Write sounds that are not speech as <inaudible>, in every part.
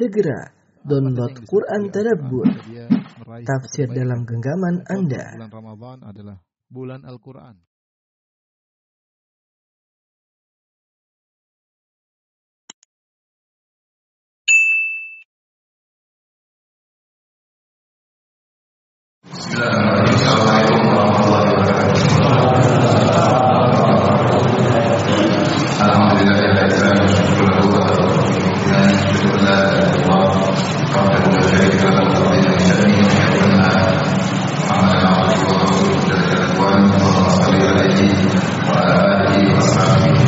Segera download Quran Tadabbur, tafsir dalam genggaman Anda. Bulan Ramadan adalah bulan Al-Quran. Assalamualaikum warahmatullahi wabarakatuh. والديه وآله وصحبه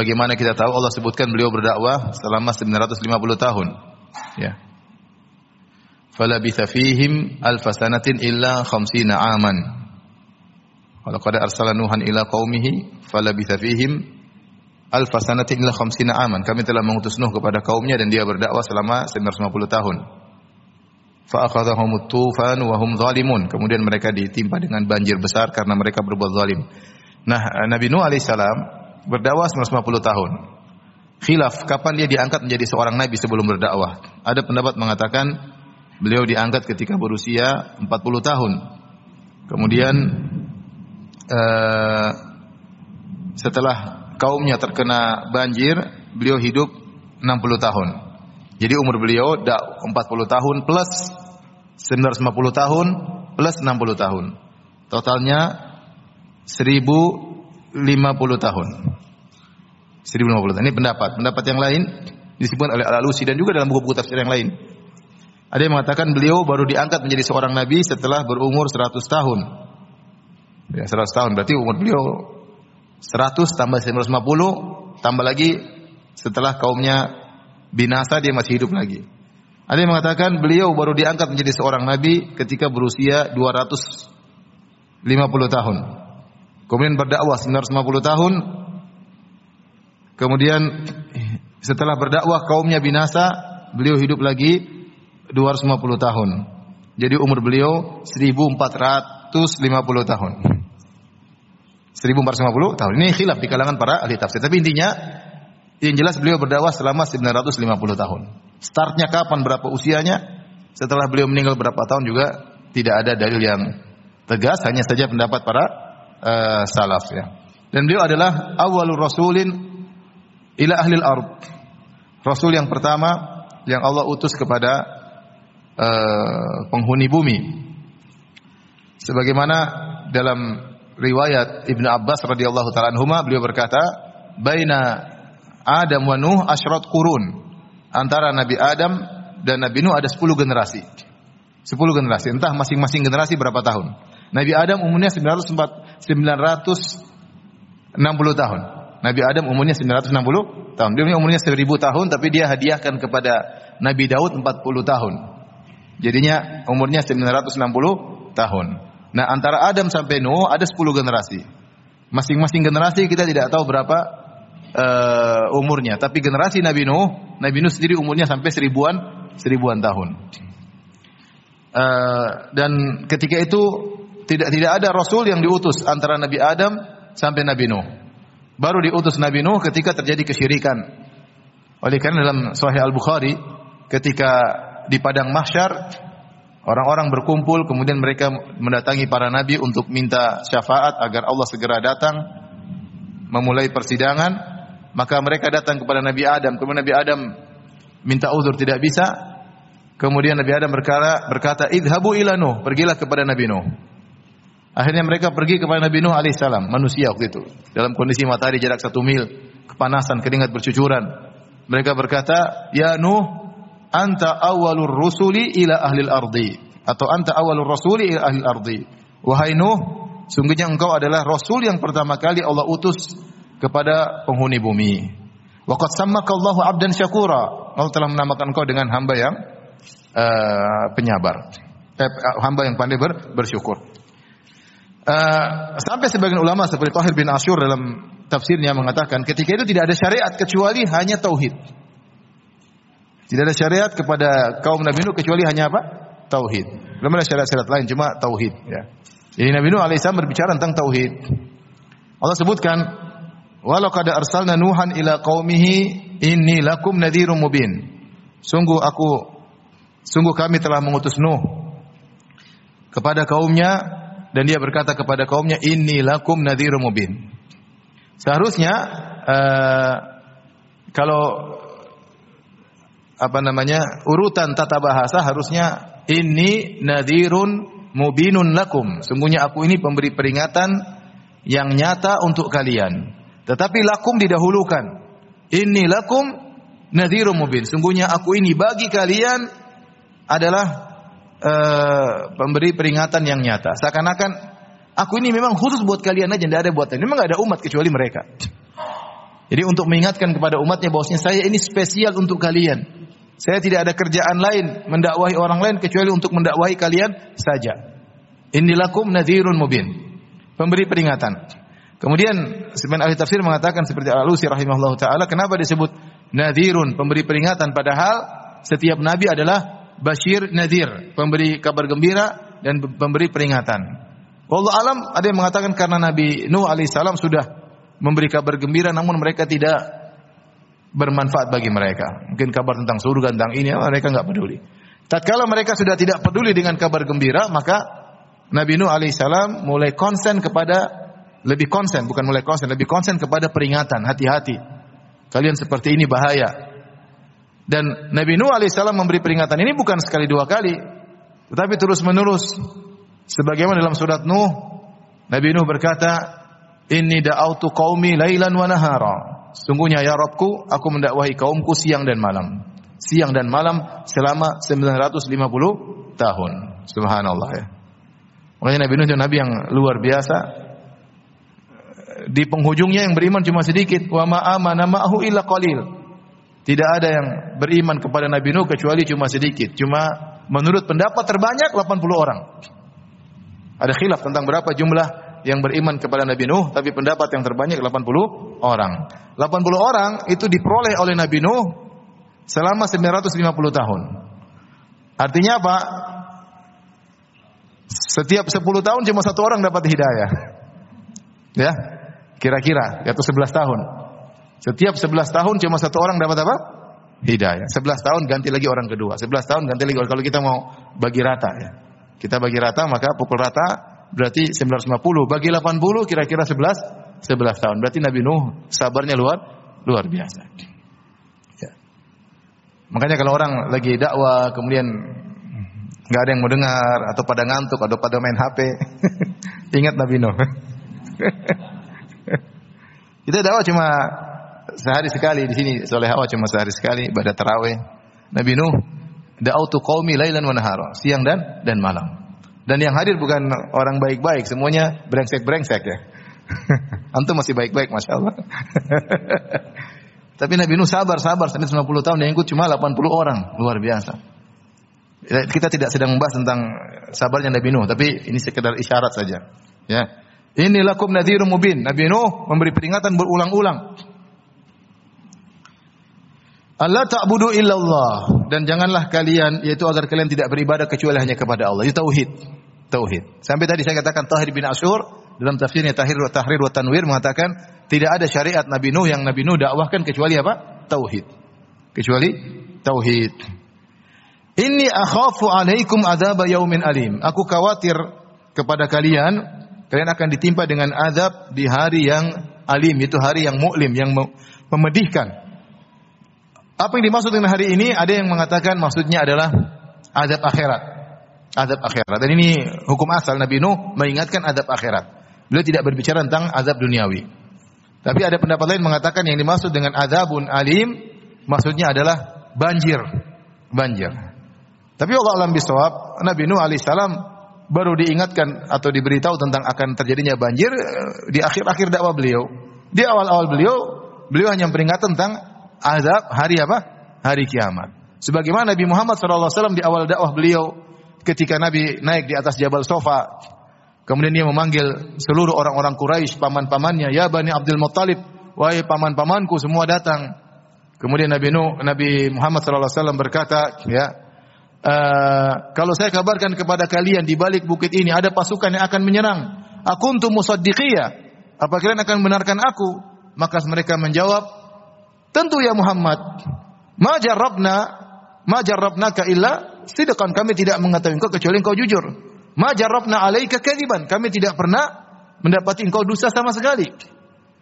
sebagaimana kita tahu Allah sebutkan beliau berdakwah selama 950 tahun. Ya. Falabitha fihim alf sanatin illa khamsina aman. Kalau qad arsala Nuhan ila qaumihi falabitha fihim alf sanatin illa khamsina aman. Kami telah mengutus Nuh kepada kaumnya dan dia berdakwah selama 950 tahun. Fa akhadhahum tufan wa hum zalimun. Kemudian mereka ditimpa dengan banjir besar karena mereka berbuat zalim. Nah, Nabi Nuh alaihissalam berdakwah 150 tahun. Khilaf kapan dia diangkat menjadi seorang nabi sebelum berdakwah. Ada pendapat mengatakan beliau diangkat ketika berusia 40 tahun. Kemudian uh, setelah kaumnya terkena banjir, beliau hidup 60 tahun. Jadi umur beliau 40 tahun plus 950 tahun plus 60 tahun. Totalnya 1050 tahun. 1050 tahun. Ini pendapat. Pendapat yang lain disebutkan oleh Al-Alusi dan juga dalam buku-buku tafsir yang lain. Ada yang mengatakan beliau baru diangkat menjadi seorang nabi setelah berumur 100 tahun. Ya, 100 tahun berarti umur beliau 100 tambah 950 tambah lagi setelah kaumnya binasa dia masih hidup lagi. Ada yang mengatakan beliau baru diangkat menjadi seorang nabi ketika berusia 250 tahun. Kemudian berdakwah 950 tahun. Kemudian setelah berdakwah kaumnya binasa, beliau hidup lagi 250 tahun. Jadi umur beliau 1450 tahun. 1450 tahun. Ini khilaf di kalangan para ahli tafsir. Tapi intinya yang jelas beliau berdakwah selama 950 tahun. Startnya kapan, berapa usianya? Setelah beliau meninggal berapa tahun juga tidak ada dalil yang tegas, hanya saja pendapat para uh, salaf ya. Dan beliau adalah awalur rasulin ila ahli al-ard. Rasul yang pertama yang Allah utus kepada uh, penghuni bumi. Sebagaimana dalam riwayat Ibnu Abbas radhiyallahu taala anhuma beliau berkata, "Baina Adam wa Nuh asyrat qurun." Antara Nabi Adam dan Nabi Nuh ada 10 generasi. 10 generasi, entah masing-masing generasi berapa tahun. Nabi Adam umurnya 900 960 tahun. Nabi Adam umurnya 960 tahun. Dia umurnya 1000 tahun tapi dia hadiahkan kepada Nabi Daud 40 tahun. Jadinya umurnya 960 tahun. Nah, antara Adam sampai Nuh ada 10 generasi. Masing-masing generasi kita tidak tahu berapa uh, umurnya, tapi generasi Nabi Nuh, Nabi Nuh sendiri umurnya sampai seribuan seribuan tahun. Uh, dan ketika itu tidak tidak ada rasul yang diutus antara Nabi Adam sampai Nabi Nuh. Baru diutus Nabi Nuh ketika terjadi kesyirikan. Oleh karena dalam Sahih Al-Bukhari ketika di padang mahsyar orang-orang berkumpul kemudian mereka mendatangi para nabi untuk minta syafaat agar Allah segera datang memulai persidangan. Maka mereka datang kepada Nabi Adam. Kemudian Nabi Adam minta uzur tidak bisa. Kemudian Nabi Adam berkata berkata idhabu ila Nuh. Pergilah kepada Nabi Nuh Akhirnya mereka pergi kepada Nabi Nuh alaihissalam, manusia waktu itu, dalam kondisi matahari jarak satu mil, kepanasan, keringat bercucuran. Mereka berkata, Ya Nuh, anta awalur rusuli ila ahli ardi atau anta awalur rasuli ila ahli ardi. Wahai Nuh, sungguhnya engkau adalah rasul yang pertama kali Allah utus kepada penghuni bumi. Waqad sammaka Allahu 'abdan syakura. Allah telah menamakan engkau dengan hamba yang uh, penyabar. Eh, hamba yang pandai ber, bersyukur. Uh, sampai sebagian ulama seperti Tahir bin Ashur dalam tafsirnya mengatakan ketika itu tidak ada syariat kecuali hanya tauhid. Tidak ada syariat kepada kaum Nabi Nuh kecuali hanya apa? Tauhid. Belum ada syariat-syariat lain, cuma tauhid. Ya. Jadi Nabi Nuh alaihissalam berbicara tentang tauhid. Allah sebutkan, walau kada arsalna Nuhan ila qaumihi inni lakum nadhirum mubin. Sungguh aku, sungguh kami telah mengutus Nuh kepada kaumnya dan dia berkata kepada kaumnya inni lakum nadhirum mubin. Seharusnya uh, kalau apa namanya urutan tata bahasa harusnya ini nadirun mubinun lakum. Sungguhnya aku ini pemberi peringatan yang nyata untuk kalian. Tetapi lakum didahulukan. Ini lakum nadirun mubin. Sungguhnya aku ini bagi kalian adalah pemberi peringatan yang nyata. Seakan-akan aku ini memang khusus buat kalian aja, tidak ada buat. Memang gak ada umat kecuali mereka. Jadi untuk mengingatkan kepada umatnya bahwasanya saya ini spesial untuk kalian. Saya tidak ada kerjaan lain mendakwahi orang lain kecuali untuk mendakwahi kalian saja. Inilakum nadhirun mubin. Pemberi peringatan. Kemudian sebagian ahli tafsir mengatakan seperti Al-Alusi rahimahullah taala, kenapa disebut nadhirun, pemberi peringatan padahal setiap nabi adalah bashir nadhir, pemberi kabar gembira dan pemberi peringatan. Wallahu alam ada yang mengatakan karena Nabi Nuh alaihissalam sudah memberi kabar gembira namun mereka tidak bermanfaat bagi mereka. Mungkin kabar tentang surga, tentang ini, mereka nggak peduli. Tatkala mereka sudah tidak peduli dengan kabar gembira, maka Nabi Nuh alaihissalam mulai konsen kepada lebih konsen, bukan mulai konsen, lebih konsen kepada peringatan, hati-hati. Kalian seperti ini bahaya. Dan Nabi Nuh alaihissalam memberi peringatan ini bukan sekali dua kali, tetapi terus menerus. Sebagaimana dalam surat Nuh, Nabi Nuh berkata, Inni da'autu qaumi lailan wa nahara. Sungguhnya ya Rabbku, aku mendakwahi kaumku siang dan malam. Siang dan malam selama 950 tahun. Subhanallah ya. Makanya Nabi Nuh itu Nabi yang luar biasa. Di penghujungnya yang beriman cuma sedikit. Wa ma'amana ma'ahu illa qalil. Tidak ada yang beriman kepada Nabi Nuh kecuali cuma sedikit. Cuma menurut pendapat terbanyak 80 orang. Ada khilaf tentang berapa jumlah yang beriman kepada Nabi Nuh, tapi pendapat yang terbanyak 80 orang. 80 orang itu diperoleh oleh Nabi Nuh selama 950 tahun. Artinya apa? Setiap 10 tahun cuma satu orang dapat hidayah. Ya, kira-kira, atau 11 tahun. Setiap 11 tahun cuma satu orang dapat apa? Hidayah. 11 tahun ganti lagi orang kedua. 11 tahun ganti lagi kalau kita mau bagi rata ya. Kita bagi rata maka pukul rata berarti 950 bagi 80 kira-kira 11 11 tahun. Berarti Nabi Nuh sabarnya luar luar biasa. Ya. Makanya kalau orang lagi dakwah kemudian nggak ada yang mau dengar atau pada ngantuk atau pada main HP, <laughs> ingat Nabi Nuh. <laughs> Kita dakwah cuma sehari sekali di sini soleh awal cuma sehari sekali pada tarawih. Nabi Nuh da'autu qaumi lailan wa nahara, siang dan dan malam. Dan yang hadir bukan orang baik-baik, semuanya brengsek-brengsek ya. <laughs> Antum masih baik-baik, masya Allah. <laughs> Tapi Nabi Nuh sabar, sabar sampai 90 tahun yang ikut cuma 80 orang, luar biasa. Kita tidak sedang membahas tentang sabarnya Nabi Nuh, tapi ini sekedar isyarat saja. Ya. Ini lakum nadhirum mubin. Nabi Nuh memberi peringatan berulang-ulang. Allah ta'budu illallah dan janganlah kalian yaitu agar kalian tidak beribadah kecuali hanya kepada Allah. Itu tauhid tauhid. Sampai tadi saya katakan Tahir bin Asyur dalam tafsirnya Tahir wa Tahrir wa Tanwir mengatakan tidak ada syariat Nabi Nuh yang Nabi Nuh dakwahkan kecuali apa? Tauhid. Kecuali tauhid. Inni akhafu alaikum adzab yaumin alim. Aku khawatir kepada kalian kalian akan ditimpa dengan azab di hari yang alim, itu hari yang muklim, yang memedihkan. Apa yang dimaksud dengan hari ini? Ada yang mengatakan maksudnya adalah azab akhirat. azab akhirat. Dan ini hukum asal Nabi Nuh mengingatkan azab akhirat. Beliau tidak berbicara tentang azab duniawi. Tapi ada pendapat lain mengatakan yang dimaksud dengan azabun alim maksudnya adalah banjir. Banjir. Tapi Allah alam bisawab, Nabi Nuh alaihissalam baru diingatkan atau diberitahu tentang akan terjadinya banjir eh, di akhir-akhir dakwah beliau. Di awal-awal beliau, beliau hanya peringatkan tentang azab hari apa? Hari kiamat. Sebagaimana Nabi Muhammad SAW di awal dakwah beliau ketika Nabi naik di atas Jabal Sofa, kemudian dia memanggil seluruh orang-orang Quraisy, paman-pamannya, ya Bani Abdul Muttalib, wahai paman-pamanku semua datang. Kemudian Nabi Nuh, Nabi Muhammad SAW berkata, ya, uh, kalau saya kabarkan kepada kalian di balik bukit ini ada pasukan yang akan menyerang, aku untuk musaddiqiyah, apa kalian akan benarkan aku? Maka mereka menjawab, tentu ya Muhammad. Ma jarrabna Ma jarrabnaka illa sidqan kami tidak mengetahui engkau kecuali engkau jujur. Ma jarrabna alaika kadiban kami tidak pernah mendapati engkau dusta sama sekali.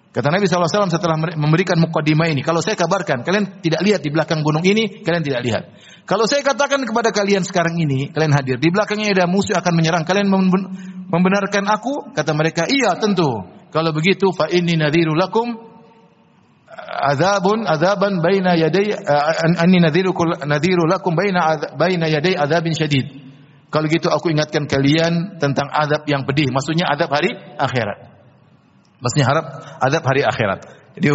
Kata Nabi SAW setelah memberikan mukaddimah ini, kalau saya kabarkan, kalian tidak lihat di belakang gunung ini, kalian tidak lihat. Kalau saya katakan kepada kalian sekarang ini, kalian hadir, di belakangnya ada musuh akan menyerang, kalian membenarkan aku? Kata mereka, iya tentu. Kalau begitu, fa nadhiru azabun azaban baina yaday anni nadhiru nadhiru lakum baina baina yaday azabin syadid. Kalau gitu aku ingatkan kalian tentang azab yang pedih, maksudnya azab hari akhirat. Maksudnya harap azab hari akhirat. Jadi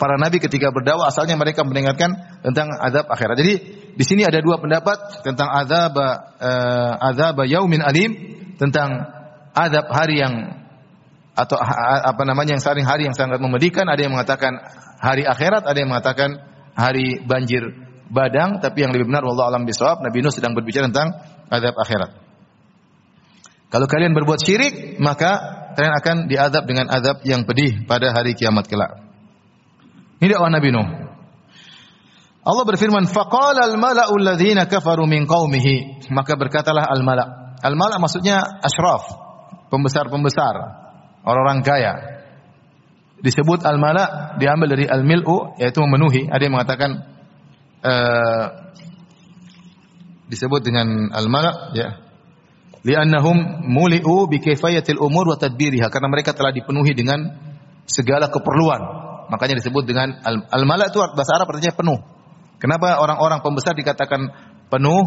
para nabi ketika berdakwah asalnya mereka mengingatkan tentang azab akhirat. Jadi di sini ada dua pendapat tentang azab uh, azab yaumin alim tentang azab hari yang atau apa namanya yang saring hari yang sangat memedihkan, ada yang mengatakan hari akhirat, ada yang mengatakan hari banjir badang, tapi yang lebih benar Allah alam bisawab, Nabi Nuh sedang berbicara tentang azab akhirat. Kalau kalian berbuat syirik, maka kalian akan diadab dengan azab yang pedih pada hari kiamat kelak. Ini dakwah Nabi Nuh. Allah berfirman, "Faqala al-mala'u alladziina kafaru min qaumihi." Maka berkatalah al-mala'. Al-mala' maksudnya asyraf, pembesar-pembesar, orang-orang kaya disebut al-mala diambil dari al-mil'u yaitu memenuhi. Ada yang mengatakan uh, disebut dengan al-mala ya. Li'annahum muli'u bi kaifayatil umur wa tadbiriha karena mereka telah dipenuhi dengan segala keperluan. Makanya disebut dengan al-mala itu bahasa Arab artinya penuh. Kenapa orang-orang pembesar dikatakan penuh?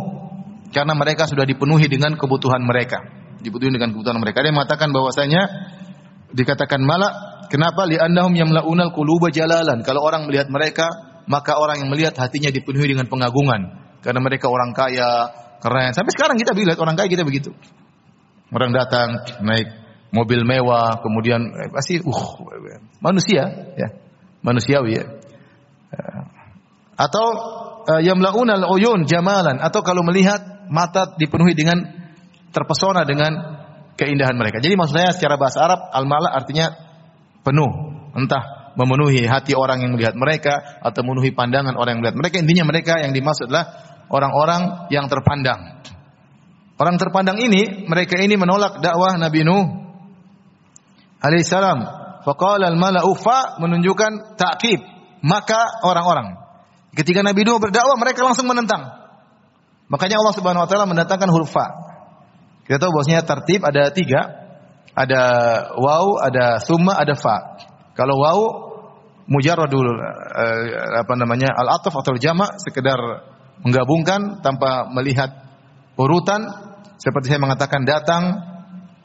Karena mereka sudah dipenuhi dengan kebutuhan mereka. Dipenuhi dengan kebutuhan mereka. Yang mengatakan bahwasanya dikatakan malak Kenapa? Li'annahum yamla'unal quluba jalalan. Kalau orang melihat mereka, maka orang yang melihat hatinya dipenuhi dengan pengagungan. Karena mereka orang kaya, keren. Sampai sekarang kita lihat orang kaya kita begitu. Orang datang naik mobil mewah, kemudian eh, pasti uh manusia ya. Manusiawi ya. Eh, atau uh, yamla'unal uyun jamalan atau kalau melihat mata dipenuhi dengan terpesona dengan keindahan mereka. Jadi maksud saya secara bahasa Arab al-mala artinya penuh, entah memenuhi hati orang yang melihat mereka atau memenuhi pandangan orang yang melihat mereka. Intinya mereka yang dimaksud adalah orang-orang yang terpandang. Orang terpandang ini, mereka ini menolak dakwah Nabi Nuh alaihissalam. Faqala al-mala'u fa menunjukkan takkib. Maka orang-orang ketika Nabi Nuh berdakwah mereka langsung menentang. Makanya Allah Subhanahu wa taala mendatangkan huruf fa. Kita tahu bahwasanya tertib ada tiga, ada waw, ada summa, ada fa. Kalau waw mujarradul uh, apa namanya al-ataf atau jama' sekedar menggabungkan tanpa melihat urutan seperti saya mengatakan datang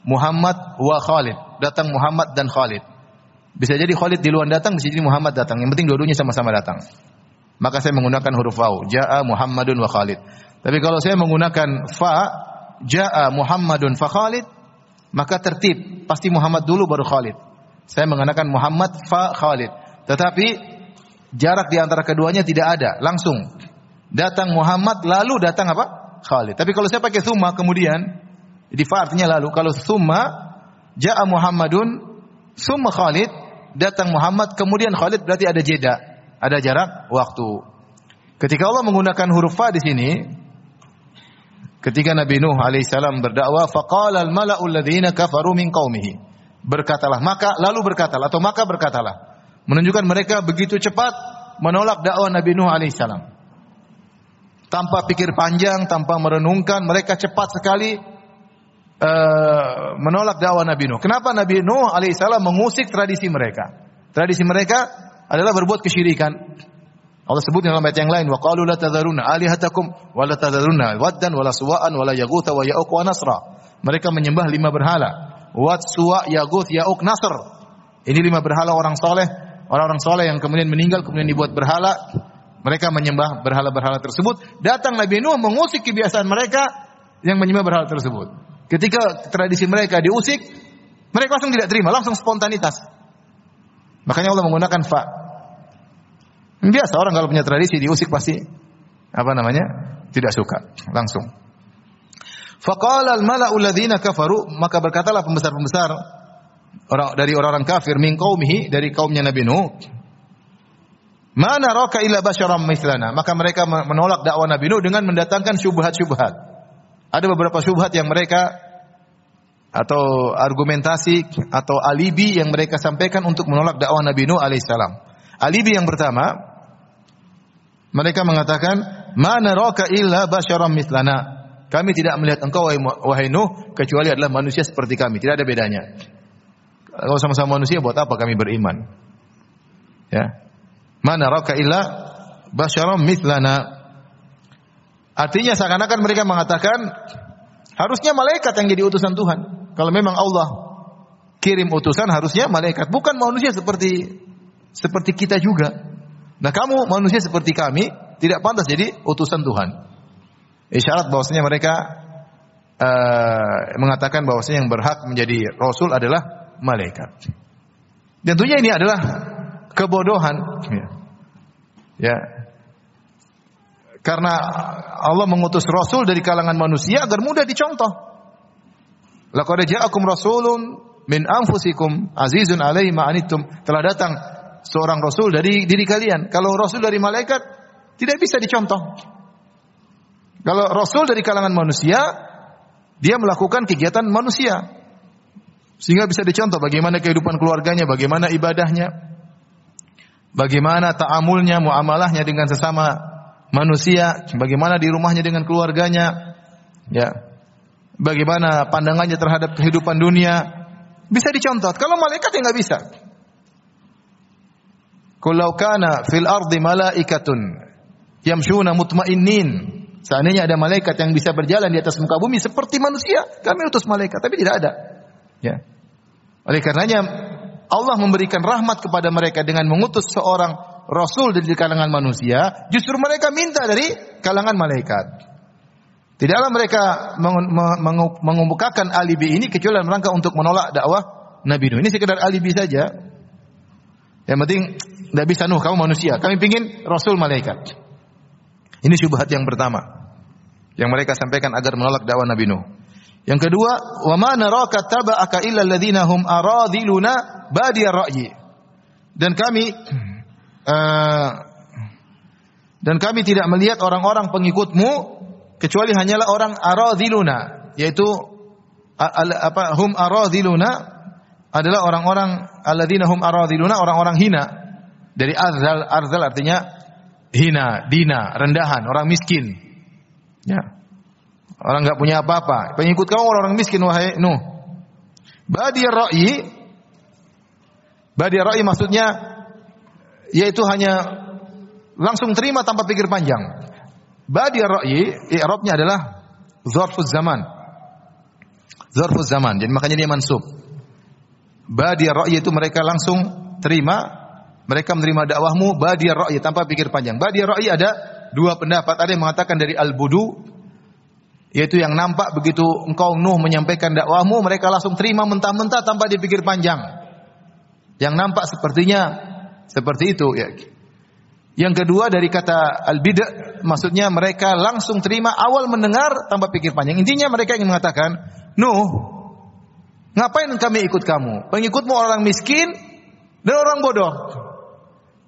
Muhammad wa Khalid, datang Muhammad dan Khalid. Bisa jadi Khalid di luar datang, bisa jadi Muhammad datang. Yang penting dua-duanya sama-sama datang. Maka saya menggunakan huruf waw, jaa Muhammadun wa Khalid. Tapi kalau saya menggunakan fa, jaa Muhammadun fa Khalid, maka tertib pasti Muhammad dulu baru Khalid. Saya menggunakan Muhammad fa Khalid. Tetapi jarak di antara keduanya tidak ada, langsung datang Muhammad lalu datang apa? Khalid. Tapi kalau saya pakai summa kemudian jadi fa artinya lalu. Kalau summa jaa Muhammadun summa Khalid datang Muhammad kemudian Khalid berarti ada jeda, ada jarak waktu. Ketika Allah menggunakan huruf fa di sini, Ketika Nabi Nuh alaihissalam berdakwah, faqala al-mala'u alladziina kafaru min qaumihi. Berkatalah, maka lalu berkatalah atau maka berkatalah. Menunjukkan mereka begitu cepat menolak dakwah Nabi Nuh alaihissalam. tanpa pikir panjang, tanpa merenungkan, mereka cepat sekali uh, menolak dakwah Nabi Nuh. Kenapa Nabi Nuh alaihissalam mengusik tradisi mereka? Tradisi mereka adalah berbuat kesyirikan. Allah sebut dalam ayat yang lain, wa qalu la tadharuna alihatakum wa la tadharuna waddan wa la suwa'an wa la yaghutha wa ya'uq wa nasra. Mereka menyembah lima berhala. Wad, Suwa, Yaguth, Ya'uq, Nasr. Ini lima berhala orang soleh. Orang-orang soleh yang kemudian meninggal, kemudian dibuat berhala. Mereka menyembah berhala-berhala tersebut. Datang Nabi Nuh mengusik kebiasaan mereka yang menyembah berhala tersebut. Ketika tradisi mereka diusik, mereka langsung tidak terima, langsung spontanitas. Makanya Allah menggunakan fa. Biasa orang kalau punya tradisi diusik pasti apa namanya? tidak suka, langsung. Faqala al-mala'u alladziina kafaru, maka berkatalah pembesar-pembesar orang dari orang-orang kafir min qaumihi dari kaumnya Nabi Nuh. Mana raka illa basyaram mithlana. Maka mereka menolak dakwah Nabi Nuh dengan mendatangkan syubhat-syubhat. Ada beberapa syubhat yang mereka atau argumentasi atau alibi yang mereka sampaikan untuk menolak dakwah Nabi Nuh alaihissalam. Alibi yang pertama, mereka mengatakan, "Mana raka illa basyaram mithlana." Kami tidak melihat engkau wahai Nuh kecuali adalah manusia seperti kami, tidak ada bedanya. Kalau sama-sama manusia buat apa kami beriman? Ya. Mana raka illa basyaram mithlana. Artinya seakan-akan mereka mengatakan harusnya malaikat yang jadi utusan Tuhan. Kalau memang Allah kirim utusan harusnya malaikat, bukan manusia seperti seperti kita juga. Nah, kamu manusia seperti kami tidak pantas jadi utusan Tuhan isyarat bahwasanya mereka uh, mengatakan bahwasanya yang berhak menjadi rasul adalah malaikat. Tentunya ini adalah kebodohan. Ya. ya. Karena Allah mengutus rasul dari kalangan manusia agar mudah dicontoh. Laqad ja'akum rasulun min anfusikum azizun alaihi ma Telah datang seorang rasul dari diri kalian. Kalau rasul dari malaikat tidak bisa dicontoh. Kalau Rasul dari kalangan manusia, dia melakukan kegiatan manusia. Sehingga bisa dicontoh bagaimana kehidupan keluarganya, bagaimana ibadahnya, bagaimana ta'amulnya, muamalahnya dengan sesama manusia, bagaimana di rumahnya dengan keluarganya, ya. Bagaimana pandangannya terhadap kehidupan dunia, bisa dicontoh. Kalau malaikat ya nggak bisa. Kalau kana fil ardi malaikatun yamshuna mutmainnin Seandainya ada malaikat yang bisa berjalan di atas muka bumi seperti manusia, kami utus malaikat, tapi tidak ada. Ya. Oleh karenanya Allah memberikan rahmat kepada mereka dengan mengutus seorang rasul dari kalangan manusia, justru mereka minta dari kalangan malaikat. Tidaklah mereka mengemukakan alibi ini kecuali dalam rangka untuk menolak dakwah Nabi Nuh. Ini sekedar alibi saja. Yang penting tidak bisa Nuh, kamu manusia. Kami ingin Rasul malaikat. Ini syubhat yang pertama yang mereka sampaikan agar menolak dakwah Nabi Nuh. Yang kedua, wa ma naraka taba'aka illa alladziina hum aradiluna badiyar ra'yi. Dan kami uh, <clears throat> dan kami tidak melihat orang-orang pengikutmu kecuali hanyalah orang aradiluna, yaitu al, apa hum aradiluna adalah orang-orang alladzina hum aradiluna orang-orang hina. Dari arzal arzal artinya hina, dina, rendahan, orang miskin. Ya. Orang nggak punya apa-apa. Pengikut kamu orang, -orang miskin wahai Nuh. Badiyar ra'yi Badiyar ra'yi maksudnya yaitu hanya langsung terima tanpa pikir panjang. Badiyar ra'yi i'rabnya adalah zarfuz zaman. Zarfuz zaman. Jadi makanya dia mansub. Badiyar ra'yi itu mereka langsung terima mereka menerima dakwahmu badiyar ra'yi tanpa pikir panjang. Badiyar ra'yi ada dua pendapat. Ada yang mengatakan dari al-budu yaitu yang nampak begitu engkau Nuh menyampaikan dakwahmu mereka langsung terima mentah-mentah tanpa dipikir panjang. Yang nampak sepertinya seperti itu ya. Yang kedua dari kata al-bid' maksudnya mereka langsung terima awal mendengar tanpa pikir panjang. Intinya mereka ingin mengatakan, "Nuh, ngapain kami ikut kamu? Pengikutmu orang miskin dan orang bodoh."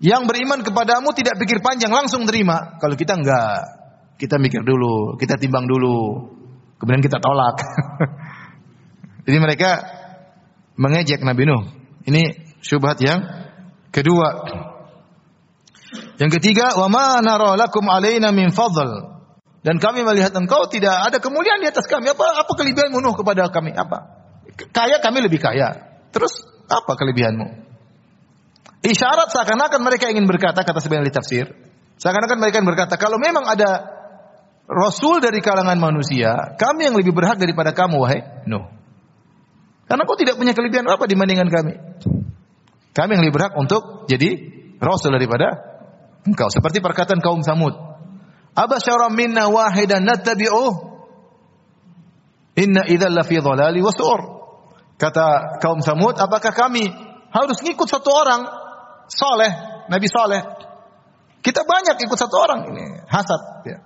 Yang beriman kepadamu tidak pikir panjang, langsung terima. Kalau kita enggak, kita mikir dulu, kita timbang dulu, kemudian kita tolak. <laughs> Jadi mereka mengejek Nabi Nuh. Ini syubhat yang kedua. Yang ketiga, wa ma nara lakum alaina min fadl. Dan kami melihat engkau tidak ada kemuliaan di atas kami. Apa apa kelebihanmu Nuh kepada kami? Apa? Kaya kami lebih kaya. Terus apa kelebihanmu? Isyarat seakan-akan mereka ingin berkata kata sebagian ahli tafsir, seakan-akan mereka ingin berkata kalau memang ada rasul dari kalangan manusia, kami yang lebih berhak daripada kamu wahai Nuh. Karena kau tidak punya kelebihan apa dibandingkan kami. Kami yang lebih berhak untuk jadi rasul daripada engkau. Seperti perkataan kaum Samud. Abasyara minna wahidan nattabi'uh. Inna idzal lafi dhalali wa Kata kaum Samud, apakah kami harus ngikut satu orang soleh, Nabi soleh? Kita banyak ikut satu orang ini hasad. Ya.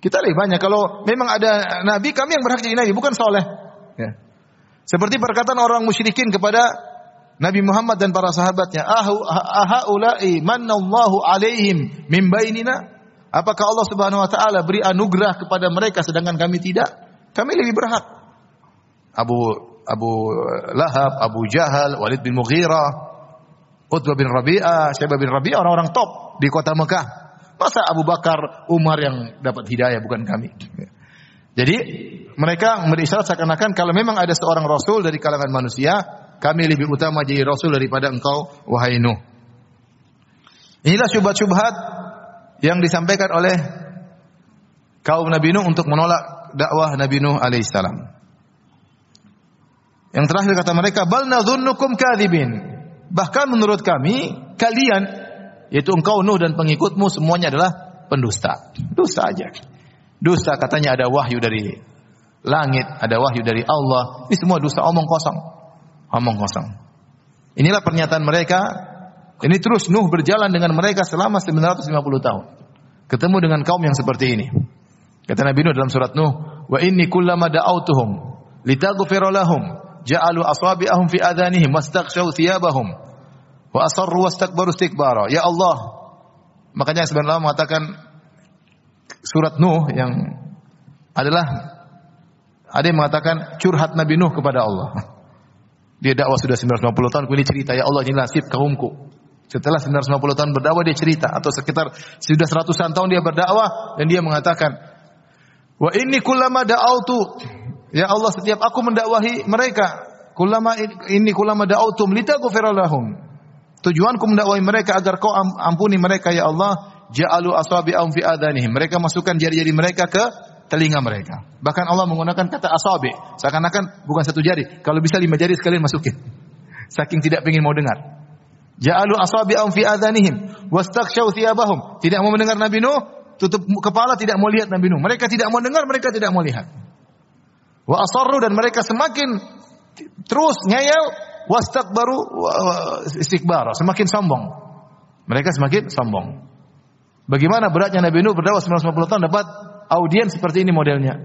Kita lebih banyak. Kalau memang ada Nabi, kami yang berhak jadi Nabi, bukan soleh. Ya. Seperti perkataan orang musyrikin kepada Nabi Muhammad dan para sahabatnya, "Ahaula'i manallahu alaihim min bainina?" Apakah Allah Subhanahu wa taala beri anugerah kepada mereka sedangkan kami tidak? Kami lebih berhak. Abu Abu Lahab, Abu Jahal, Walid bin Mughirah, Utbah bin Rabi'ah, Syaibah bin Rabi'ah orang-orang top di kota Mekah. Masa Abu Bakar, Umar yang dapat hidayah bukan kami. Jadi mereka berisyarat seakan-akan kalau memang ada seorang rasul dari kalangan manusia, kami lebih utama jadi rasul daripada engkau wahai Nuh. Inilah syubhat-syubhat yang disampaikan oleh kaum Nabi Nuh untuk menolak dakwah Nabi Nuh alaihissalam. Yang terakhir kata mereka, bal nadhunnukum kadzibin. Bahkan menurut kami, kalian yaitu engkau Nuh dan pengikutmu semuanya adalah pendusta. Dusta aja. Dusta katanya ada wahyu dari langit, ada wahyu dari Allah. Ini semua dusta omong kosong. Omong kosong. Inilah pernyataan mereka. Ini terus Nuh berjalan dengan mereka selama 950 tahun. Ketemu dengan kaum yang seperti ini. Kata Nabi Nuh dalam surat Nuh, "Wa inni kullama da'awtuhum litaghfira lahum ja'alu asabi'ahum fi adhanihim wastaghshaw thiyabahum wa asarru wastakbaru istikbara. Ya Allah. Makanya sebenarnya mengatakan surat Nuh yang adalah ada yang mengatakan curhat Nabi Nuh kepada Allah. Dia dakwah sudah 950 tahun, kemudian cerita, ya Allah ini nasib kaumku. Setelah 950 tahun berdakwah dia cerita atau sekitar sudah seratusan tahun dia berdakwah dan dia mengatakan, "Wa inni kullama da'autu Ya Allah setiap aku mendakwahi mereka, kulama ini kulama da'autum litaghfir lahum. Tujuanku mendakwahi mereka agar kau ampuni mereka ya Allah. Ja'alu asabi'ahum fi adanihim. Mereka masukkan jari-jari mereka ke telinga mereka. Bahkan Allah menggunakan kata asabi. Seakan-akan bukan satu jari. Kalau bisa lima jari sekalian masukin. <laughs> Saking tidak ingin mau dengar. Ja'alu asabi'ahum fi adanihim. Wastakshaw thiyabahum. Tidak mau mendengar Nabi Nuh. Tutup kepala tidak mau lihat Nabi Nuh. Mereka tidak mau dengar, mereka tidak mau lihat. Wa asarru dan mereka semakin terus ngeyel wastakbaru istikbar, semakin sombong. Mereka semakin sombong. Bagaimana beratnya Nabi Nuh berdakwah 950 tahun dapat audiens seperti ini modelnya.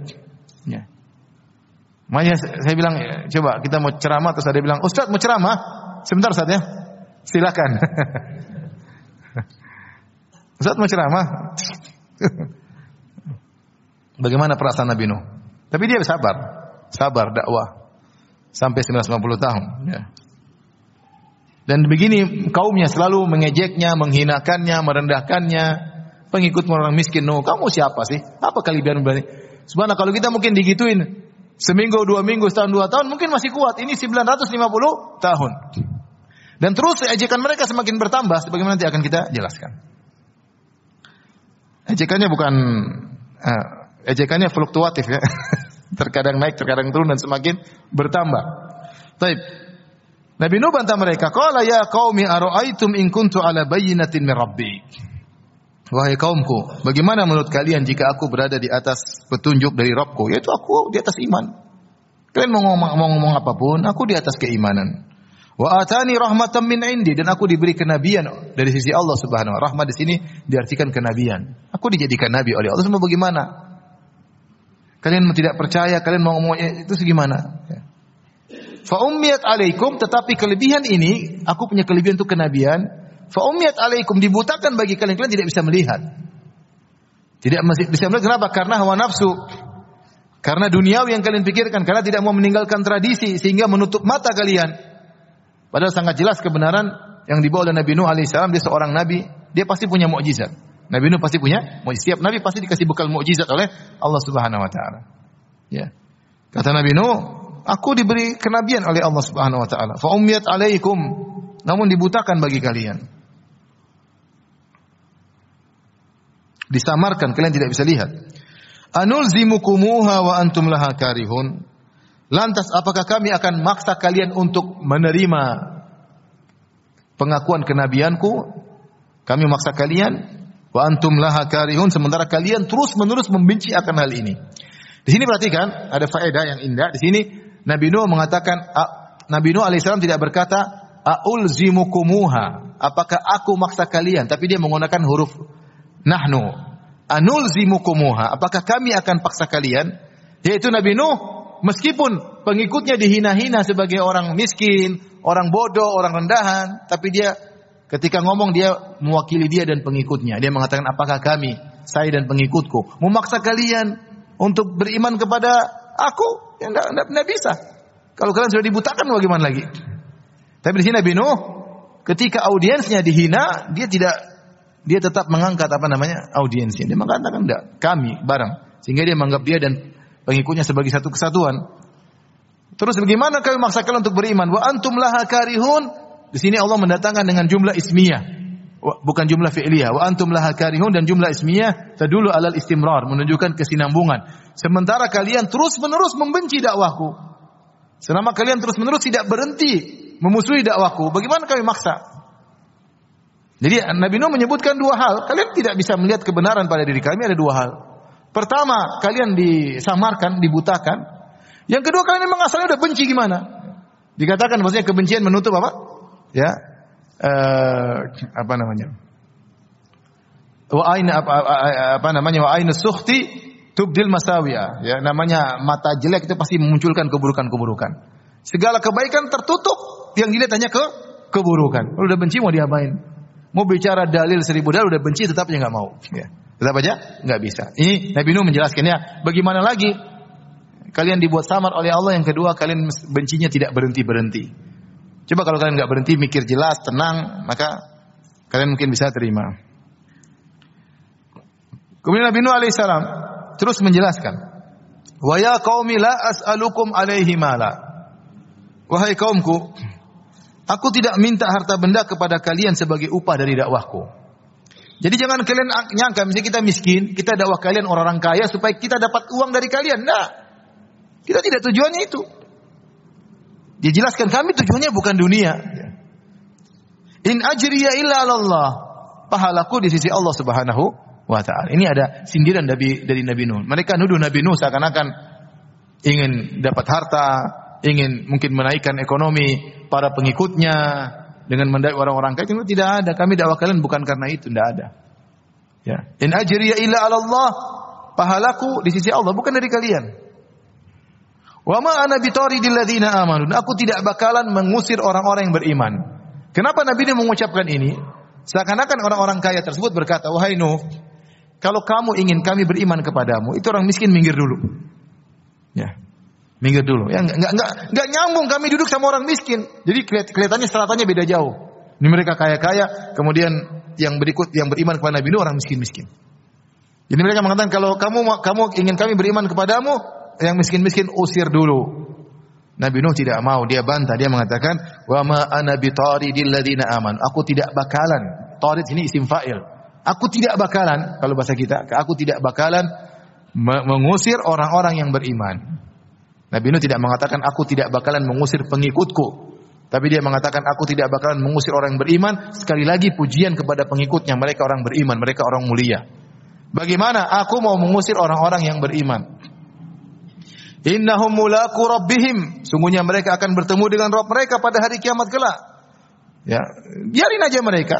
Ya. Makanya saya bilang, ya, coba kita mau ceramah terus ada bilang, Ustaz mau ceramah? Sebentar Ustaz ya. Silakan. <laughs> Ustaz mau ceramah? <laughs> Bagaimana perasaan Nabi Nuh? Tapi dia sabar, sabar dakwah sampai 950 tahun. Ya. Dan begini kaumnya selalu mengejeknya, menghinakannya, merendahkannya. Pengikut orang miskin, no, kamu siapa sih? Apa kelebihan berani? Sebenarnya kalau kita mungkin digituin seminggu, dua minggu, setahun, dua tahun, mungkin masih kuat. Ini 950 tahun. Dan terus ejekan mereka semakin bertambah, sebagaimana nanti akan kita jelaskan. Ejekannya bukan, uh, ejekannya fluktuatif ya. <laughs> terkadang naik, terkadang turun dan semakin bertambah. Taib. Nabi Nuh bantah mereka, "Qala ya qaumi ara'aitum in kuntu ala bayyinatin min rabbi?" Wahai kaumku, bagaimana menurut kalian jika aku berada di atas petunjuk dari Rabbku, yaitu aku di atas iman. Kalian mau ngomong, mau ngomong apa pun, aku di atas keimanan. Wa atani rahmatan min indi dan aku diberi kenabian dari sisi Allah Subhanahu wa Rahmat di sini diartikan kenabian. Aku dijadikan nabi oleh Allah. Semua bagaimana? Kalian tidak percaya, kalian mau ngomong eh, itu segimana? Ya. Fa ummiyat alaikum, tetapi kelebihan ini, aku punya kelebihan untuk kenabian. Fa ummiyat alaikum dibutakan bagi kalian, kalian tidak bisa melihat. Tidak bisa melihat kenapa? Karena hawa nafsu. Karena dunia yang kalian pikirkan, karena tidak mau meninggalkan tradisi sehingga menutup mata kalian. Padahal sangat jelas kebenaran yang dibawa oleh Nabi Nuh alaihissalam dia seorang nabi, dia pasti punya mukjizat. Nabi Nuh pasti punya. Setiap nabi pasti dikasih bekal mukjizat oleh Allah Subhanahu wa taala. Ya. Kata Nabi Nuh, aku diberi kenabian oleh Allah Subhanahu wa taala. Fa ummiyat alaikum, namun dibutakan bagi kalian. Disamarkan, kalian tidak bisa lihat. Anulzimukumuha wa antum laha karihun. Lantas apakah kami akan maksa kalian untuk menerima pengakuan kenabianku? Kami maksa kalian wa antum laha karihun sementara kalian terus-menerus membenci akan hal ini. Di sini perhatikan ada faedah yang indah. Di sini Nabi Nuh mengatakan Nabi Nuh alaihissalam tidak berkata aulzimukumuha. Apakah aku maksa kalian? Tapi dia menggunakan huruf nahnu. Anulzimukumuha. Apakah kami akan paksa kalian? Yaitu Nabi Nuh meskipun pengikutnya dihina-hina sebagai orang miskin, orang bodoh, orang rendahan, tapi dia ketika ngomong dia mewakili dia dan pengikutnya. Dia mengatakan apakah kami, saya dan pengikutku memaksa kalian untuk beriman kepada aku yang tidak bisa. Kalau kalian sudah dibutakan bagaimana lagi? Tapi di sini Nabi Nuh ketika audiensnya dihina, dia tidak dia tetap mengangkat apa namanya audiensnya. Dia mengatakan tidak, kami bareng. Sehingga dia menganggap dia dan pengikutnya sebagai satu kesatuan. Terus bagaimana kami memaksakan untuk beriman? Wa antum laha karihun. Di sini Allah mendatangkan dengan jumlah ismiyah bukan jumlah fi'liyah. Wa antum laha karihun dan jumlah ismiyah tadulu alal istimrar, menunjukkan kesinambungan. Sementara kalian terus-menerus membenci dakwahku. Selama kalian terus-menerus tidak berhenti memusuhi dakwahku, bagaimana kami maksa? Jadi Nabi Nuh menyebutkan dua hal. Kalian tidak bisa melihat kebenaran pada diri kami ada dua hal. Pertama, kalian disamarkan, dibutakan. Yang kedua, kalian memang asalnya udah benci gimana? Dikatakan maksudnya kebencian menutup apa? Ya, uh, apa namanya? Wa aina apa, apa namanya? Wa aina sukhti tubdil masawiya. Ya, namanya mata jelek itu pasti memunculkan keburukan-keburukan. Segala kebaikan tertutup, yang dilihat hanya ke keburukan. Kalau udah benci mau diapain? Mau bicara dalil seribu dalil udah benci tetapnya nggak mau. Ya. Tetap aja nggak bisa. Ini Nabi Nuh menjelaskannya. Bagaimana lagi? Kalian dibuat samar oleh Allah. Yang kedua, kalian bencinya tidak berhenti berhenti. Coba kalau kalian nggak berhenti mikir jelas, tenang, maka kalian mungkin bisa terima. Kemudian Nabi Nuh alaihissalam terus menjelaskan, "Wa ya qaumi la as'alukum alaihi mala." Wahai kaumku, aku tidak minta harta benda kepada kalian sebagai upah dari dakwahku. Jadi jangan kalian nyangka misalnya kita miskin, kita dakwah kalian orang-orang kaya supaya kita dapat uang dari kalian. Nah, kita tidak tujuannya itu. Dia jelaskan kami tujuannya bukan dunia. In ajriya illa Allah. Pahalaku di sisi Allah Subhanahu wa taala. Ini ada sindiran dari dari Nabi Nuh. Mereka nuduh Nabi Nuh seakan-akan ingin dapat harta, ingin mungkin menaikkan ekonomi para pengikutnya dengan mendai orang-orang kaya. Tidak ada. Kami dakwah kalian bukan karena itu, tidak ada. Ya. In ajriya illa Allah. Pahalaku di sisi Allah bukan dari kalian. Wa ma ana bitaridil amanu. Aku tidak bakalan mengusir orang-orang yang beriman. Kenapa Nabi ini mengucapkan ini? Seakan-akan orang-orang kaya tersebut berkata, "Wahai Nuh, kalau kamu ingin kami beriman kepadamu, itu orang miskin minggir dulu." Ya. Minggir dulu. Ya enggak enggak enggak nyambung kami duduk sama orang miskin. Jadi kelihatannya stratanya beda jauh. Ini mereka kaya-kaya, kemudian yang berikut yang beriman kepada Nabi Nuh orang miskin-miskin. Jadi mereka mengatakan kalau kamu kamu ingin kami beriman kepadamu, yang miskin-miskin usir dulu. Nabi Nuh tidak mau, dia bantah, dia mengatakan, "Wa ma ana bitaridil aman." Aku tidak bakalan. Tarid ini isim fa'il. Aku tidak bakalan, kalau bahasa kita, aku tidak bakalan mengusir orang-orang yang beriman. Nabi Nuh tidak mengatakan aku tidak bakalan mengusir pengikutku. Tapi dia mengatakan aku tidak bakalan mengusir orang yang beriman. Sekali lagi pujian kepada pengikutnya. Mereka orang beriman, mereka orang mulia. Bagaimana aku mau mengusir orang-orang yang beriman? Innahum mulaku rabbihim. Sungguhnya mereka akan bertemu dengan Rabb mereka pada hari kiamat kelak. Ya, biarin aja mereka.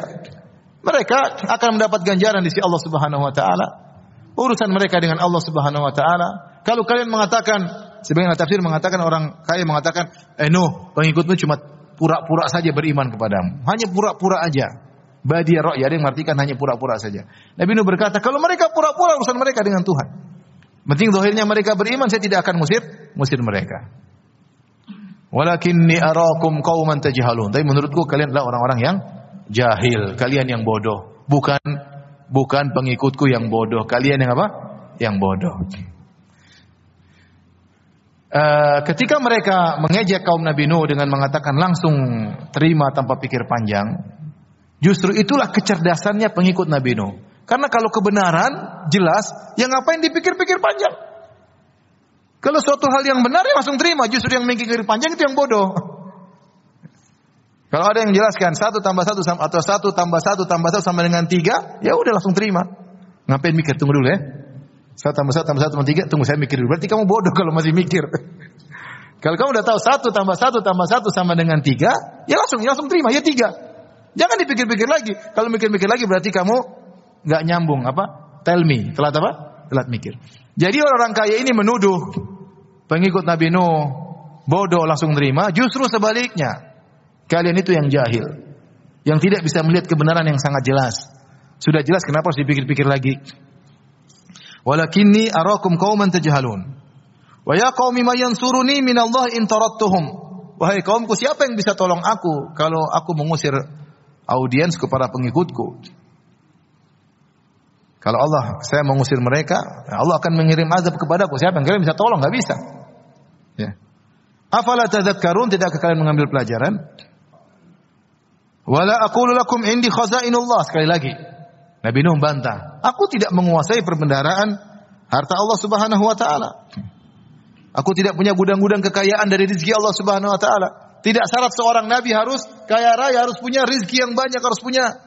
Mereka akan mendapat ganjaran di sisi Allah Subhanahu wa taala. Urusan mereka dengan Allah Subhanahu wa taala. Kalau kalian mengatakan sebagian tafsir mengatakan orang kaya mengatakan, "Eh Nuh, pengikutmu cuma pura-pura saja beriman kepadamu. Hanya pura-pura aja." Badia ya, ada yang mengartikan hanya pura-pura saja. Nabi Nuh berkata, "Kalau mereka pura-pura urusan mereka dengan Tuhan." Penting zahirnya mereka beriman, saya tidak akan musir, musir mereka. Walakinni arakum qauman tajhalun. Tapi menurutku kalian adalah orang-orang yang jahil, kalian yang bodoh, bukan bukan pengikutku yang bodoh. Kalian yang apa? Yang bodoh. Uh, ketika mereka mengejek kaum Nabi Nuh dengan mengatakan langsung terima tanpa pikir panjang, justru itulah kecerdasannya pengikut Nabi Nuh. Karena kalau kebenaran jelas, yang ngapain dipikir-pikir panjang? Kalau suatu hal yang benar ya langsung terima, justru yang mikir panjang itu yang bodoh. Kalau ada yang jelaskan satu tambah satu atau satu tambah satu tambah satu sama dengan tiga, ya udah langsung terima. Ngapain mikir? Tunggu dulu ya. Satu tambah satu tambah satu tambah tiga, tunggu saya mikir dulu. Berarti kamu bodoh kalau masih mikir. <laughs> kalau kamu udah tahu satu tambah satu tambah satu sama dengan tiga, ya langsung, ya langsung terima, ya tiga. Jangan dipikir-pikir lagi. Kalau mikir-mikir lagi berarti kamu nggak nyambung apa? Tell me, telat apa? Telat mikir. Jadi orang-orang kaya ini menuduh pengikut Nabi Nuh bodoh langsung terima, justru sebaliknya. Kalian itu yang jahil, yang tidak bisa melihat kebenaran yang sangat jelas. Sudah jelas kenapa harus dipikir-pikir lagi? Walakinni arakum qauman tajhalun. Wa ya qaumi may yansuruni min Allah in tarattuhum. Wahai kaumku, siapa yang bisa tolong aku kalau aku mengusir audiens kepada pengikutku? Kalau Allah saya mengusir mereka, Allah akan mengirim azab kepadaku. Siapa yang kalian bisa tolong? Gak bisa. Ya. Afala tadhakkarun? Tidakkah kalian mengambil pelajaran? Wala aqulu lakum indi khazainullah. Sekali lagi. Nabi Nuh bantah, aku tidak menguasai perbendaharaan harta Allah Subhanahu wa taala. Aku tidak punya gudang-gudang kekayaan dari rezeki Allah Subhanahu wa taala. Tidak syarat seorang nabi harus kaya raya, harus punya rezeki yang banyak, harus punya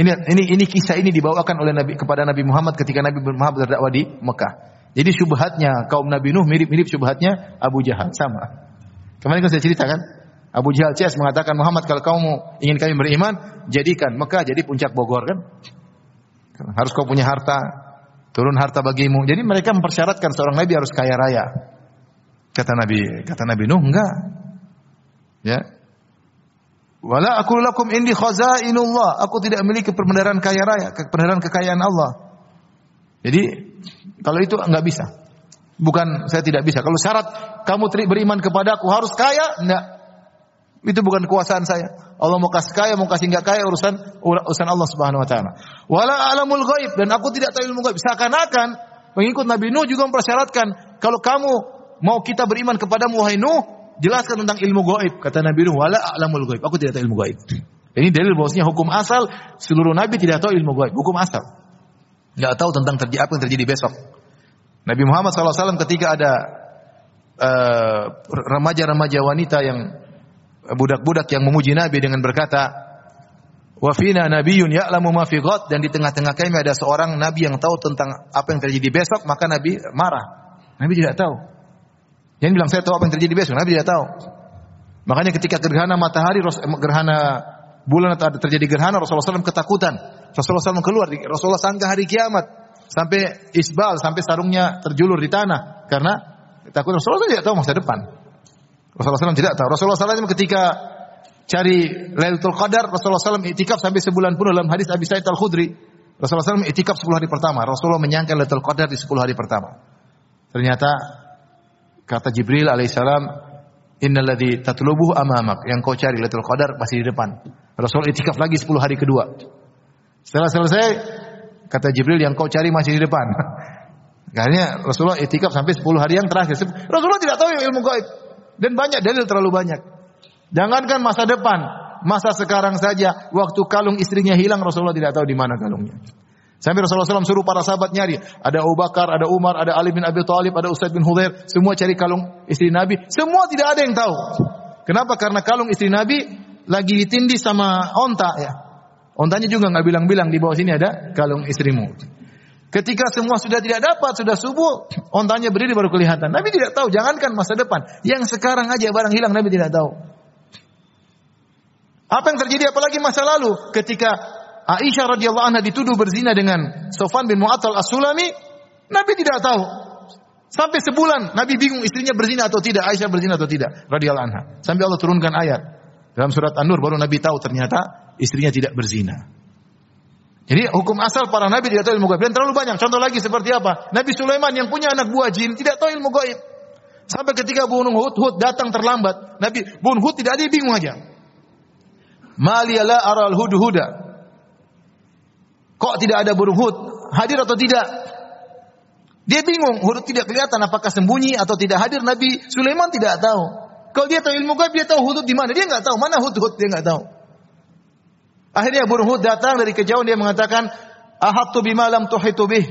ini ini ini kisah ini dibawakan oleh Nabi kepada Nabi Muhammad ketika Nabi Muhammad berdakwah di Mekah. Jadi syubhatnya kaum Nabi Nuh mirip-mirip syubhatnya Abu Jahal sama. Kemarin kan saya ceritakan Abu Jahal CS mengatakan Muhammad kalau kamu ingin kami beriman, jadikan Mekah jadi puncak Bogor kan? Harus kau punya harta, turun harta bagimu. Jadi mereka mempersyaratkan seorang nabi harus kaya raya. Kata Nabi, kata Nabi Nuh enggak. Ya. Wala aku lakum indi khazainullah. Aku tidak memiliki perbendaharaan kaya raya, perbendaharaan kekayaan Allah. Jadi kalau itu enggak bisa. Bukan saya tidak bisa. Kalau syarat kamu beriman kepadaku harus kaya, enggak. Itu bukan kekuasaan saya. Allah mau kasih kaya, mau kasih enggak kaya urusan urusan Allah Subhanahu wa taala. Wala alamul ghaib dan aku tidak tahu ilmu ghaib. Seakan-akan pengikut Nabi Nuh juga mempersyaratkan kalau kamu mau kita beriman kepadamu wahai Nuh, jelaskan tentang ilmu gaib. Kata Nabi Nuh, wala alamul ghaib. Aku tidak tahu ilmu gaib. Ini dalil bahwasanya hukum asal seluruh nabi tidak tahu ilmu gaib, hukum asal. Enggak tahu tentang terjadi apa yang terjadi besok. Nabi Muhammad SAW ketika ada uh, remaja-remaja wanita yang budak-budak yang memuji Nabi dengan berkata, "Wa fina nabiyyun ya'lamu ma fi ghad" dan di tengah-tengah kami ada seorang nabi yang tahu tentang apa yang terjadi besok, maka Nabi marah. Nabi tidak tahu. Yang bilang saya tahu apa yang terjadi besok, Nabi tidak tahu. Makanya ketika gerhana matahari, gerhana bulan atau ada terjadi gerhana, Rasulullah SAW ketakutan. Rasulullah SAW keluar, Rasulullah sangka hari kiamat. Sampai isbal, sampai sarungnya terjulur di tanah. Karena takut Rasulullah tidak tahu masa depan. Rasulullah SAW tidak tahu. Rasulullah SAW ketika cari Lailatul Qadar, Rasulullah SAW itikaf sampai sebulan pun dalam hadis Abi Sa'id Al-Khudri. Rasulullah SAW itikaf 10 hari pertama. Rasulullah menyangka Lailatul Qadar di 10 hari pertama. Ternyata kata Jibril alaihissalam, Innalladzi tatlubuhu amamak. Yang kau cari Lailatul Qadar masih di depan. Rasul itikaf lagi 10 hari kedua. Setelah selesai, kata Jibril yang kau cari masih di depan. <laughs> Akhirnya Rasulullah itikaf sampai 10 hari yang terakhir. Rasulullah tidak tahu ilmu gaib. Dan banyak dalil terlalu banyak. Jangankan masa depan, masa sekarang saja waktu kalung istrinya hilang Rasulullah tidak tahu di mana kalungnya. Sampai Rasulullah SAW suruh para sahabat nyari. Ada Abu Bakar, ada Umar, ada Ali bin Abi Thalib, ada Usaid bin Hudair. Semua cari kalung istri Nabi. Semua tidak ada yang tahu. Kenapa? Karena kalung istri Nabi lagi ditindih sama onta ya. Ontanya juga nggak bilang-bilang di bawah sini ada kalung istrimu. Ketika semua sudah tidak dapat, sudah subuh, ontanya berdiri baru kelihatan. Nabi tidak tahu, jangankan masa depan. Yang sekarang aja barang hilang, Nabi tidak tahu. Apa yang terjadi apalagi masa lalu ketika Aisyah radhiyallahu anha dituduh berzina dengan Sofan bin Mu'attal As-Sulami, Nabi tidak tahu. Sampai sebulan Nabi bingung istrinya berzina atau tidak, Aisyah berzina atau tidak radhiyallahu anha. Sampai Allah turunkan ayat. Dalam surat An-Nur baru Nabi tahu ternyata istrinya tidak berzina. Jadi hukum asal para nabi tidak tahu ilmu gaib. Dan terlalu banyak. Contoh lagi seperti apa? Nabi Sulaiman yang punya anak buah jin tidak tahu ilmu gaib. Sampai ketika Bunung Hud, Hud datang terlambat. Nabi Bun Hud tidak ada bingung aja. Maliyala aral hud huda. Kok tidak ada burung Hud? Hadir atau tidak? Dia bingung, Hud tidak kelihatan apakah sembunyi atau tidak hadir. Nabi Sulaiman tidak tahu. Kalau dia tahu ilmu gaib, dia tahu Hud di mana. Dia nggak tahu mana Hud Hud, dia nggak tahu. Akhirnya burung Hud datang dari kejauhan dia mengatakan, "Ahattu bima lam tuhitu bih,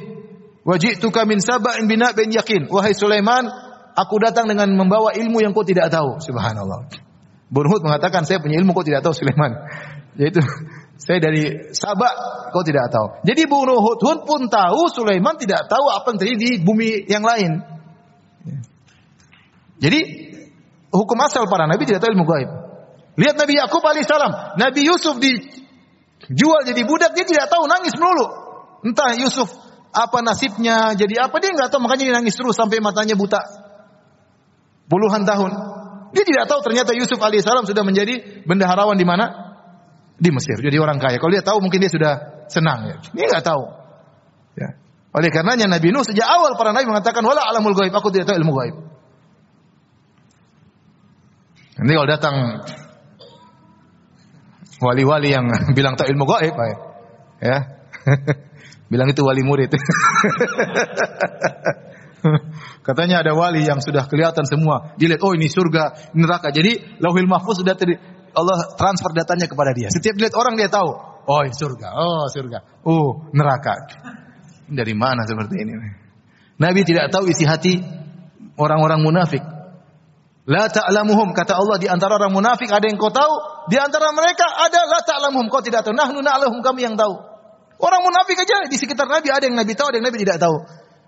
wa ji'tuka min sab'in bin yakin." Wahai Sulaiman, aku datang dengan membawa ilmu yang kau tidak tahu. Subhanallah. Burung Hud mengatakan, "Saya punya ilmu kau tidak tahu, Sulaiman." <laughs> Yaitu saya dari Sabak, kau tidak tahu. Jadi burung Hud Hud pun tahu, Sulaiman tidak tahu apa yang terjadi di bumi yang lain. Jadi hukum asal para nabi tidak tahu ilmu gaib. Lihat Nabi Yakub alaihissalam, Nabi Yusuf dijual jadi budak, dia tidak tahu, nangis melulu. Entah Yusuf apa nasibnya, jadi apa dia nggak tahu, makanya dia nangis terus sampai matanya buta. Puluhan tahun. Dia tidak tahu ternyata Yusuf alaihissalam sudah menjadi bendaharawan di mana? Di Mesir, jadi orang kaya. Kalau dia tahu mungkin dia sudah senang ya. Dia nggak tahu. Ya. Oleh karenanya Nabi Nuh sejak awal para nabi mengatakan wala alamul gaib, aku tidak tahu ilmu gaib. Nanti kalau datang wali-wali yang <laughs> bilang tahu ilmu gaib, ya. <laughs> bilang itu wali murid. <laughs> Katanya ada wali yang sudah kelihatan semua. Dilihat, oh ini surga, ini neraka. Jadi lauhil mahfuz sudah Allah transfer datanya kepada dia. Setiap dilihat orang dia tahu, oh surga, oh surga, oh neraka. Dari mana seperti ini? Nabi tidak tahu isi hati orang-orang munafik. La ta'lamuhum kata Allah di antara orang munafik ada yang kau tahu, di antara mereka ada la ta'lamuhum kau tidak tahu. Nahnu na'lamuhum kami yang tahu. Orang munafik aja di sekitar Nabi ada yang Nabi tahu, ada yang Nabi tidak tahu.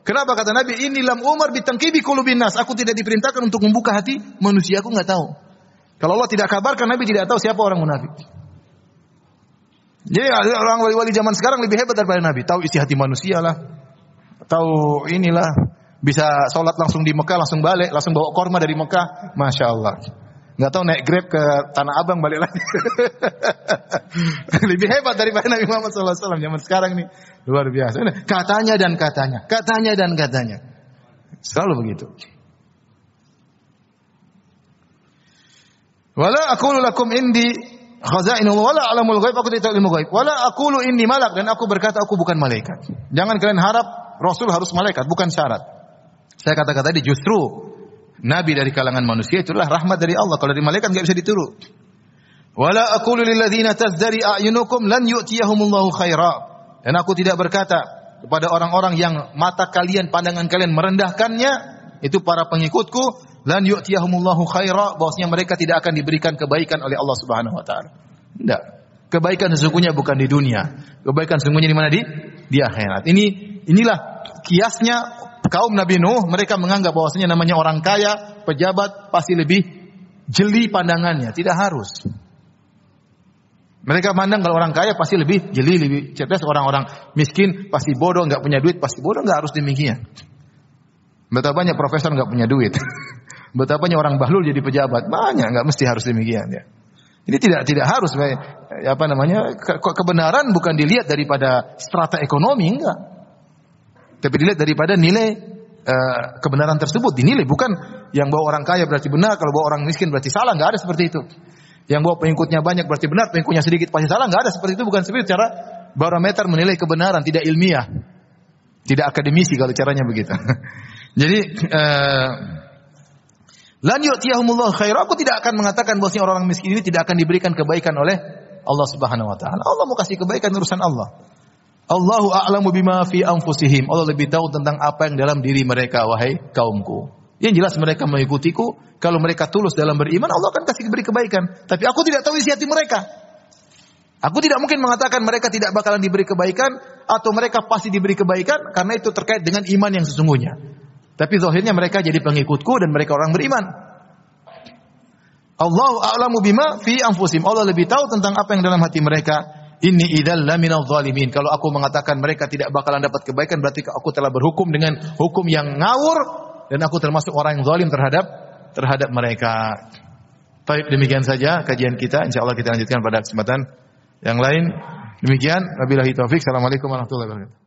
Kenapa kata Nabi ini lam Umar bitangkibi kulubin nas. Aku tidak diperintahkan untuk membuka hati manusia. Aku nggak tahu. Kalau Allah tidak kabarkan, Nabi tidak tahu siapa orang munafik. Jadi orang wali-wali zaman sekarang lebih hebat daripada Nabi. Tahu isi hati manusia lah. Tahu inilah. Bisa sholat langsung di Mekah, langsung balik. Langsung bawa korma dari Mekah. Masya Allah. Nggak tahu naik grab ke Tanah Abang balik lagi. <laughs> lebih hebat daripada Nabi Muhammad SAW zaman sekarang ini. Luar biasa. Katanya dan katanya. Katanya dan katanya. Selalu begitu. Wala aqulu lakum indi khazainul wala alamul ghaib aku tidak ilmu ghaib. Wala aqulu inni malak dan aku berkata aku bukan malaikat. Jangan kalian harap rasul harus malaikat, bukan syarat. Saya kata-kata tadi justru nabi dari kalangan manusia itulah rahmat dari Allah. Kalau dari malaikat enggak bisa ditiru. Wala aqulu lil ladzina tazdari a'yunukum lan yu'tiyahumullahu khaira. Dan aku tidak berkata kepada orang-orang yang mata kalian, pandangan kalian merendahkannya, itu para pengikutku, lan yu'tiyahumullahu khaira bahwasanya mereka tidak akan diberikan kebaikan oleh Allah Subhanahu wa taala. Tidak. Kebaikan sesungguhnya bukan di dunia. Kebaikan sesungguhnya di mana di di akhirat. Ini inilah kiasnya kaum Nabi Nuh, mereka menganggap bahwasanya namanya orang kaya, pejabat pasti lebih jeli pandangannya, tidak harus. Mereka mandang kalau orang kaya pasti lebih jeli, lebih cerdas. Orang-orang miskin pasti bodoh, nggak punya duit pasti bodoh, nggak harus demikian. Betapa banyak profesor nggak punya duit. <laughs> Betapa banyak orang bahlul jadi pejabat. Banyak, nggak mesti harus demikian ya. Ini tidak tidak harus apa namanya ke, kebenaran bukan dilihat daripada strata ekonomi enggak. Tapi dilihat daripada nilai uh, kebenaran tersebut dinilai bukan yang bawa orang kaya berarti benar kalau bawa orang miskin berarti salah enggak ada seperti itu. Yang bawa pengikutnya banyak berarti benar, pengikutnya sedikit pasti salah enggak ada seperti itu bukan seperti cara barometer menilai kebenaran tidak ilmiah. Tidak akademisi kalau caranya begitu. <laughs> Jadi uh, Lan yu'tiyahumullah khair. Aku tidak akan mengatakan bahwa orang-orang miskin ini tidak akan diberikan kebaikan oleh Allah Subhanahu wa taala. Allah mau kasih kebaikan urusan Allah. Allahu a'lamu bima fi anfusihim. Allah lebih tahu tentang apa yang dalam diri mereka wahai kaumku. Yang jelas mereka mengikutiku, kalau mereka tulus dalam beriman, Allah akan kasih beri kebaikan. Tapi aku tidak tahu isi hati mereka. Aku tidak mungkin mengatakan mereka tidak bakalan diberi kebaikan atau mereka pasti diberi kebaikan karena itu terkait dengan iman yang sesungguhnya. Tapi zahirnya mereka jadi pengikutku dan mereka orang beriman. Allah a'lamu bima fi anfusim. Allah lebih tahu tentang apa yang dalam hati mereka. Inni idzal laminal zalimin. Kalau aku mengatakan mereka tidak bakalan dapat kebaikan berarti aku telah berhukum dengan hukum yang ngawur dan aku termasuk orang yang zalim terhadap terhadap mereka. Baik, demikian saja kajian kita. Insyaallah kita lanjutkan pada kesempatan yang lain. Demikian, wabillahi taufik. Assalamualaikum warahmatullahi wabarakatuh.